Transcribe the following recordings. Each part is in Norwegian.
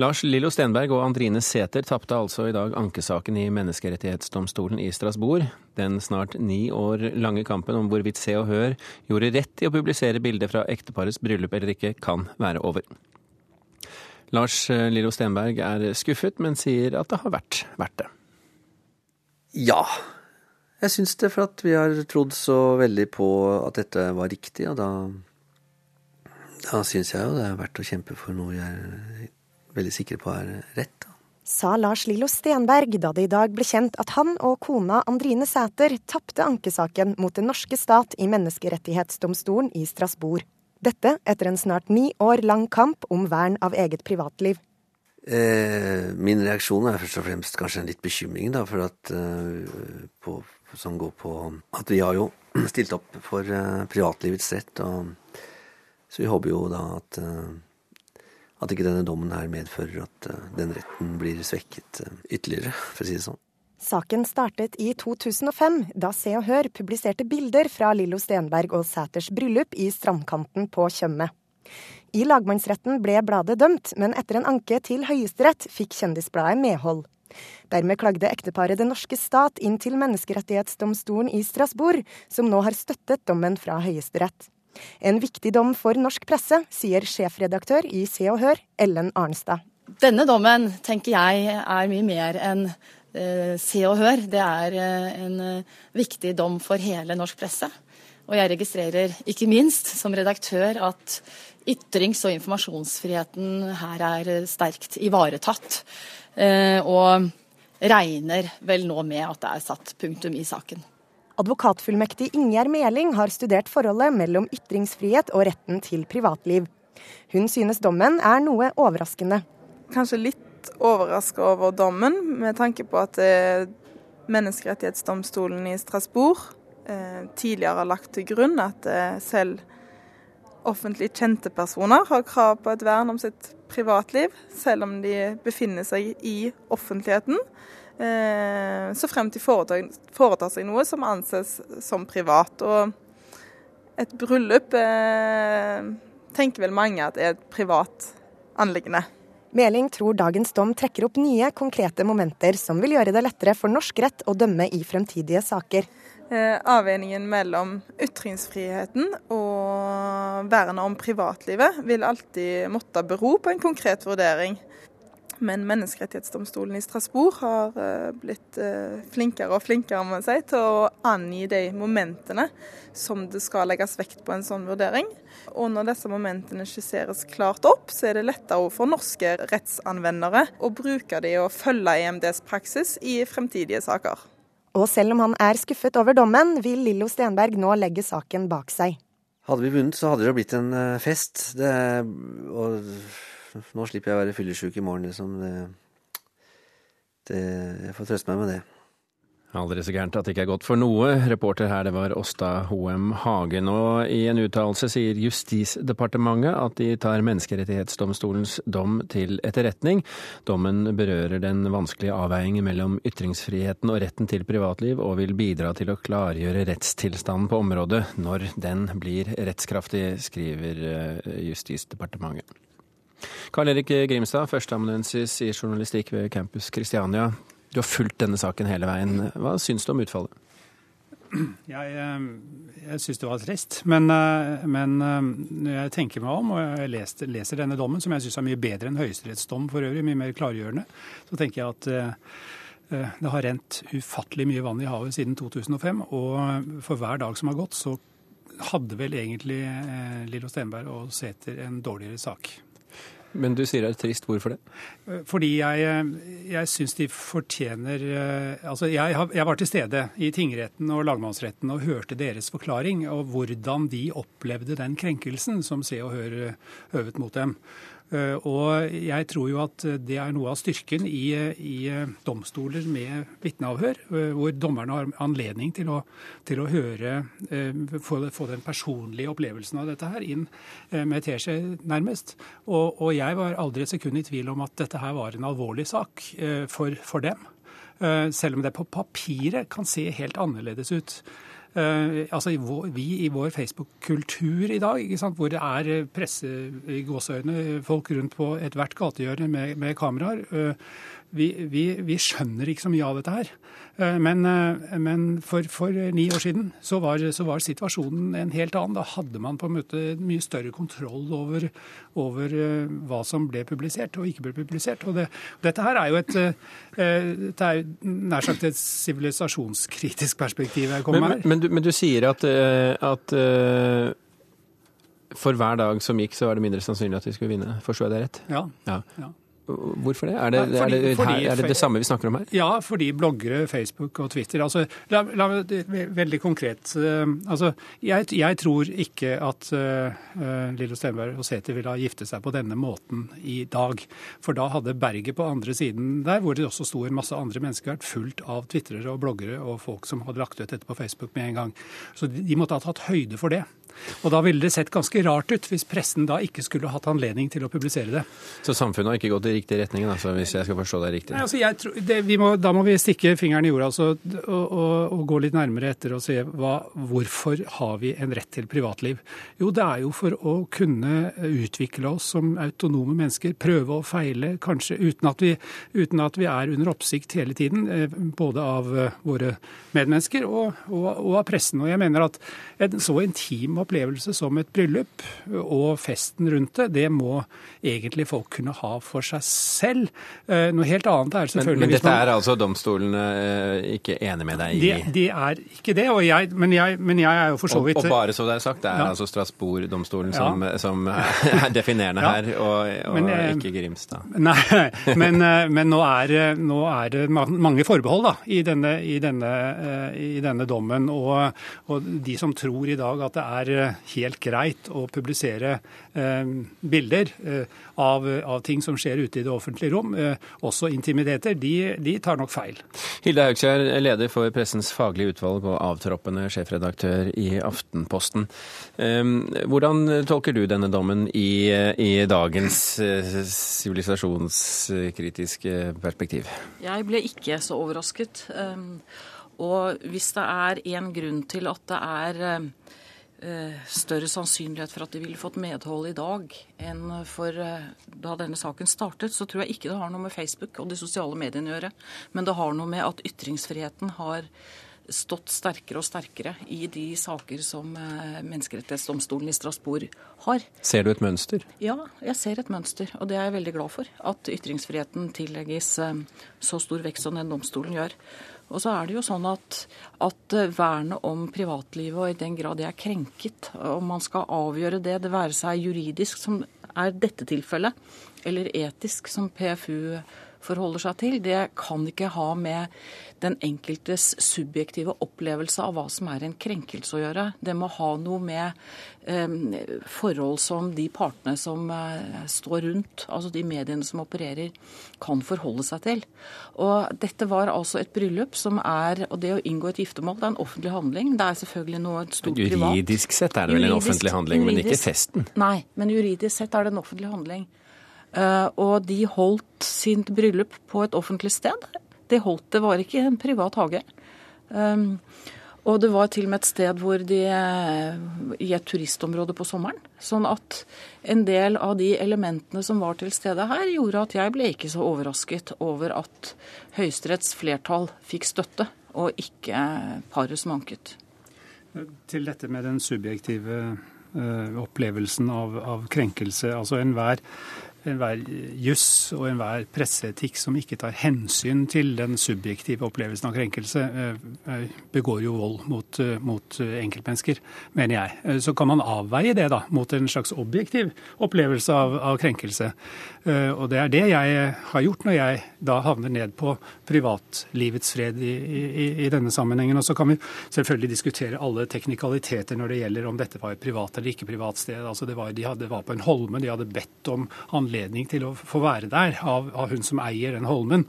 Lars Lillo Stenberg og Andrine Sæther tapte altså i dag ankesaken i Menneskerettighetsdomstolen i Strasbourg. Den snart ni år lange kampen om hvorvidt Se og Hør gjorde rett i å publisere bilder fra ekteparets bryllup eller ikke, kan være over. Lars Lillo Stenberg er skuffet, men sier at det har vært verdt det. Ja, jeg syns det, for at vi har trodd så veldig på at dette var riktig, og da, da syns jeg jo det er verdt å kjempe for noe jeg veldig sikre på er rett. Sa Lars Lillo Stenberg da det i dag ble kjent at han og kona Andrine Sæter tapte ankesaken mot den norske stat i Menneskerettighetsdomstolen i Strasbourg. Dette etter en snart ni år lang kamp om vern av eget privatliv. Eh, min reaksjon er først og fremst kanskje en litt bekymring, da, for at eh, på som går på at vi har jo stilt opp for eh, privatlivets rett. Og, så vi håper jo da at, uh, at ikke denne dommen her medfører at uh, den retten blir svekket ytterligere, for å si det sånn. Saken startet i 2005, da Se og Hør publiserte bilder fra Lillo Stenberg og Sæters bryllup i strandkanten på Tjøme. I lagmannsretten ble bladet dømt, men etter en anke til Høyesterett fikk Kjendisbladet medhold. Dermed klagde ekteparet Den norske stat inn til Menneskerettighetsdomstolen i Strasbourg, som nå har støttet dommen fra Høyesterett. En viktig dom for norsk presse, sier sjefredaktør i Se og Hør, Ellen Arnstad. Denne dommen tenker jeg er mye mer enn eh, Se og Hør. Det er eh, en eh, viktig dom for hele norsk presse. Og jeg registrerer ikke minst som redaktør at ytrings- og informasjonsfriheten her er sterkt ivaretatt. Eh, og regner vel nå med at det er satt punktum i saken. Advokatfullmektig Ingjerd Meling har studert forholdet mellom ytringsfrihet og retten til privatliv. Hun synes dommen er noe overraskende. Kanskje litt overraska over dommen, med tanke på at eh, Menneskerettighetsdomstolen i Strasbourg eh, tidligere har lagt til grunn at selv offentlig kjente personer har krav på et vern om sitt privatliv, selv om de befinner seg i offentligheten. Eh, så frem til foretar, seg noe som anses som privat. Og et bryllup eh, tenker vel mange at er et privat anliggende. Meling tror dagens dom trekker opp nye, konkrete momenter som vil gjøre det lettere for norsk rett å dømme i fremtidige saker. Eh, avveiningen mellom ytringsfriheten og vernet om privatlivet vil alltid måtte bero på en konkret vurdering. Men Menneskerettighetsdomstolen i Strasbourg har eh, blitt eh, flinkere og flinkere må si, til å angi de momentene som det skal legges vekt på en sånn vurdering. Og når disse momentene skisseres klart opp, så er det lettere for norske rettsanvendere å bruke de og følge EMDs praksis i fremtidige saker. Og selv om han er skuffet over dommen, vil Lillo Stenberg nå legge saken bak seg. Hadde vi vunnet, så hadde det blitt en eh, fest. Det, og nå slipper jeg å være fyllesyk i morgen, liksom. Det, det, jeg får trøste meg med det. Aldri så gærent at det ikke er godt for noe. Reporter her, det var Åsta Hoem Hagen. Og i en uttalelse sier Justisdepartementet at de tar Menneskerettighetsdomstolens dom til etterretning. Dommen berører den vanskelige avveiningen mellom ytringsfriheten og retten til privatliv, og vil bidra til å klargjøre rettstilstanden på området når den blir rettskraftig, skriver eh, Justisdepartementet. Karl Erik Grimstad, førsteamanuensis i journalistikk ved Campus Christiania. Du har fulgt denne saken hele veien. Hva syns du om utfallet? Jeg, eh, jeg syns det var trist. Men, eh, men, eh, når jeg tenker meg om, og jeg leser, leser denne dommen, som jeg syns er mye bedre enn høyesterettsdom for øvrig, mye mer klargjørende, så tenker jeg at det har rent ufattelig mye vann i havet siden 2005. Og for hver dag som har gått, så hadde vel egentlig Lillo Stenberg og Sæther en dårligere sak. Men du sier det er trist. Hvorfor det? Eh, fordi jeg, eh, jeg syns de fortjener eh, Altså, jeg, jeg, var til stede i tingretten og lagmannsretten og hørte deres forklaring og hvordan de opplevde den krenkelsen som Se og Hør øvet mot dem. Eh, og jeg tror jo at det er noe av styrken i, i domstoler med vitneavhør, eh, hvor dommerne har anledning til å, til å høre, eh, få, få, den personlige opplevelsen av dette her inn med teskje, nærmest. Og, og, jeg var aldri et sekund i tvil om at dette her var en alvorlig sak for, for dem. Selv om det på papiret kan se helt annerledes ut. Uh, altså Vi i vår Facebook-kultur i dag, hvor det er presse i gåseøyne, folk rundt på ethvert gatehjørne med, med kameraer. Uh, vi, vi, vi, skjønner ikke så mye av dette her. Eh, men, eh, men for, for, ni år siden så var, så var, situasjonen en helt annen. Da hadde man på en måte mye større kontroll over, over eh, hva som ble publisert og ikke ble publisert. Og det, dette her er jo et det er nær sagt et sivilisasjonskritisk perspektiv jeg kommer med. Men, men, du, men, du, sier at, at for hver dag som gikk, så var det mindre sannsynlig at vi skulle vinne. Forstår jeg det rett? Ja. ja. ja. Hvorfor det? Er det, fordi, er, det fordi, er det, det samme vi snakker om her? Ja, fordi bloggere, Facebook og Twitter altså, la, la, Veldig konkret. Uh, altså, jeg, jeg, tror ikke at uh, Lillo Stenberg og Sæther ville ha giftet seg på denne måten i dag. For da hadde berget på andre siden der, hvor det også sto en masse andre mennesker, vært fullt av twitrere og bloggere og folk som hadde lagt ut dette på Facebook med en gang. Så de, de måtte ha tatt høyde for det. Og da ville det sett ganske rart ut hvis pressen da ikke skulle hatt anledning til å publisere det. Så samfunnet har ikke gått i riktig retning, altså, hvis jeg skal forstå deg riktig? Nei, altså, tror, det, må, da må vi stikke fingeren i jorda altså, og, og, og, gå litt nærmere etter og se hva, hvorfor har vi en rett til privatliv. Jo, det er jo for å kunne utvikle oss som autonome mennesker, prøve og feile, kanskje uten at vi, uten at vi er under oppsikt hele tiden, eh, både av eh, våre medmennesker og, og av pressen. Og jeg mener at en så intim opplevelse som et bryllup og festen rundt det, det må egentlig folk kunne ha for seg selv. Eh, noe helt annet er selvfølgelig Men, men dette er altså domstolene eh, ikke enig med deg i? De, de er ikke det, jeg, men, jeg, men, jeg, er jo for så vidt Og, og bare så det er sagt, det er ja. altså Strasbourg-domstolen ja. som, som, er definerende ja. her, og, og men, eh, ikke Grimstad. Nei, men, men nå, er, nå, er, det mange forbehold da, i denne, i denne, i denne dommen. Og, og de som tror i dag at det er eh, helt greit å publisere eh, bilder eh, av, av, ting som skjer ute i det offentlige rom, også intimiteter, de, de tar nok feil. Hilde Haugskjær, leder for Pressens faglige utvalg og avtroppende sjefredaktør i Aftenposten. Hvordan tolker du denne dommen i, i dagens sivilisasjonskritiske perspektiv? Jeg ble ikke så overrasket. Og hvis det er en grunn til at det er eh, større sannsynlighet for at de ville fått medhold i dag enn for eh, da denne saken startet, så tror jeg ikke det har noe med Facebook og de sosiale mediene å gjøre. Men det har noe med at ytringsfriheten har stått sterkere og sterkere i de saker som eh, Menneskerettighetsdomstolen i Strasbourg har. Ser du et mønster? Ja, jeg ser et mønster. Og det er jeg veldig glad for. At ytringsfriheten tillegges så stor vekt som den domstolen gjør. Og så er det jo sånn at, at vernet om privatlivet, og i den grad det er krenket, om man skal avgjøre det, det være seg juridisk, som er dette tilfellet, eller etisk, som PFU forholder seg til, det kan ikke ha med den enkeltes subjektive opplevelse av hva som er en krenkelse å gjøre. Det må ha noe med eh, forhold som de partene som eh, står rundt, altså de mediene som opererer, kan forholde seg til. Og dette var altså et bryllup som er Og det å inngå et giftermål, det er en offentlig handling. Det er selvfølgelig noe stort privat. Juridisk sett er det vel en offentlig handling, juridisk, men ikke festen? Nei, men juridisk sett er det en offentlig handling. Eh, og de holdt sitt bryllup på et offentlig sted. Det holdt, det var ikke en privat hage. Um, og det var til og med et sted hvor de eh, i et turistområde på sommeren. Sånn at en del av de elementene som var til stede her, gjorde at jeg ble ikke så overrasket over at Høyesteretts flertall fikk støtte, og ikke paret som anket. Til dette med den subjektive uh, opplevelsen av, av krenkelse. Altså enhver enhver juss og enhver presseetikk som ikke tar hensyn til den subjektive opplevelsen av krenkelse, eh, eh, begår jo vold mot, eh, mot, enkeltmennesker, mener jeg. Så kan man avveie det da mot en slags objektiv opplevelse av, av krenkelse. Og det er det jeg har gjort når jeg da havner ned på privatlivets fred i, i, i denne sammenhengen. Og så kan vi selvfølgelig diskutere alle teknikaliteter når det gjelder om dette var et privat eller ikke privat sted. Altså det var, de hadde, var på en holme, de hadde bedt om handling anledning til å få være der av, av hun som eier den holmen.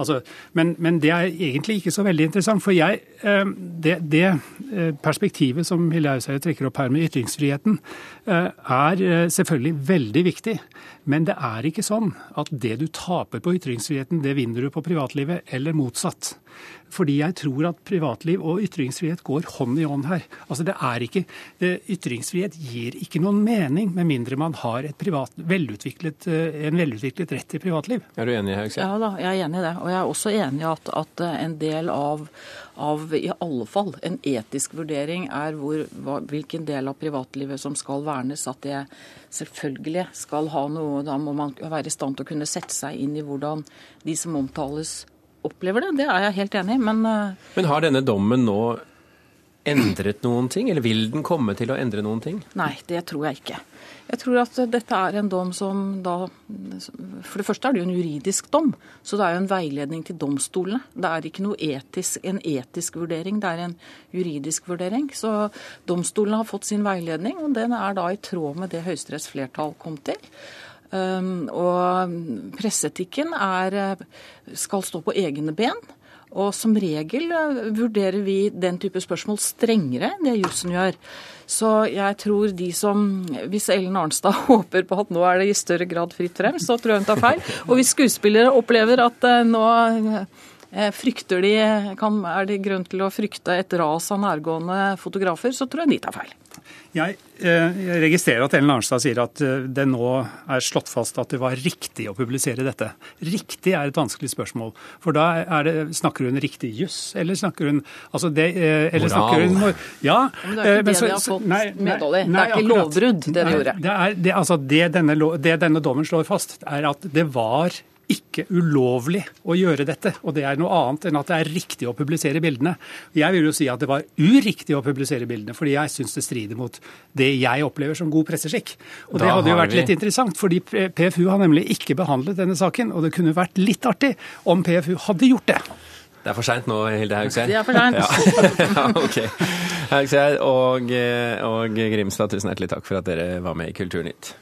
Altså, men, men, det er egentlig ikke så veldig interessant. For jeg, eh, det, det eh, perspektivet som Hilde Hauseide trekker opp her med ytringsfriheten, eh, er selvfølgelig veldig viktig. Men det er ikke sånn at det du taper på ytringsfriheten, det vinner du på privatlivet, eller motsatt. fordi jeg tror at privatliv og ytringsfrihet går hånd i hånd her. Altså det er ikke, det, Ytringsfrihet gir ikke noen mening med mindre man har privat, velutviklet, en velutviklet rett til privatliv. Er du enig, Haugstad? Ja da, jeg er enig i det. Og jeg er også enig i at, at en del av, av, i alle fall en etisk vurdering er hvor, hva, hvilken del av privatlivet som skal vernes. At det selvfølgelig skal ha noe Da må man være i stand til å kunne sette seg inn i hvordan de som omtales opplever det. Det er jeg helt enig i, men eh, Men har denne dommen nå endret noen ting, eller vil den komme til å endre noen ting? Nei, det tror jeg ikke. Jeg tror at dette er en dom som da For det første er det jo en juridisk dom, så det er jo en veiledning til domstolene. Det er ikke noe etisk, en etisk vurdering, det er en juridisk vurdering. Så domstolene har fått sin veiledning, og den er da i tråd med det Høyesteretts flertall kom til. Um, og presseetikken er, skal stå på egne ben. Og som regel eh, vurderer vi den type spørsmål strengere enn det jussen gjør. Så jeg tror de som Hvis Ellen Arnstad håper på at nå er det i større grad fritt frem, så tror jeg hun tar feil. Og hvis skuespillere opplever at eh, nå eh, frykter de, kan, er det grunn til å frykte et ras av nærgående fotografer, så tror jeg de tar feil. Jeg, eh, jeg, registrerer at Ellen Arnstad sier at eh, det nå er slått fast at det var riktig å publisere dette. Riktig er et vanskelig spørsmål. For da det, snakker hun riktig juss, eller snakker hun altså det, eh, eller Moral. Snakker hun, ja, men det er ikke det så, de har fått medhold i. Det er ikke lovbrudd, det de gjorde. Det, er, det, altså, det, denne, det denne dommen slår fast, er at det var ikke ulovlig å gjøre dette. Og det er noe annet enn at det er riktig å publisere bildene. Jeg vil jo si at det var uriktig å publisere bildene, fordi jeg syns det strider mot det jeg opplever som god presseskikk. Og da det hadde jo vært vi... litt interessant, fordi PFU har nemlig ikke behandlet denne saken. Og det kunne vært litt artig om PFU hadde gjort det. Det er for seint nå, Hilde Haugseth. Det er for seint. Ja. ja, ok. Haugseth og, og Grimstad, tusen hjertelig takk for at dere var med i Kulturnytt.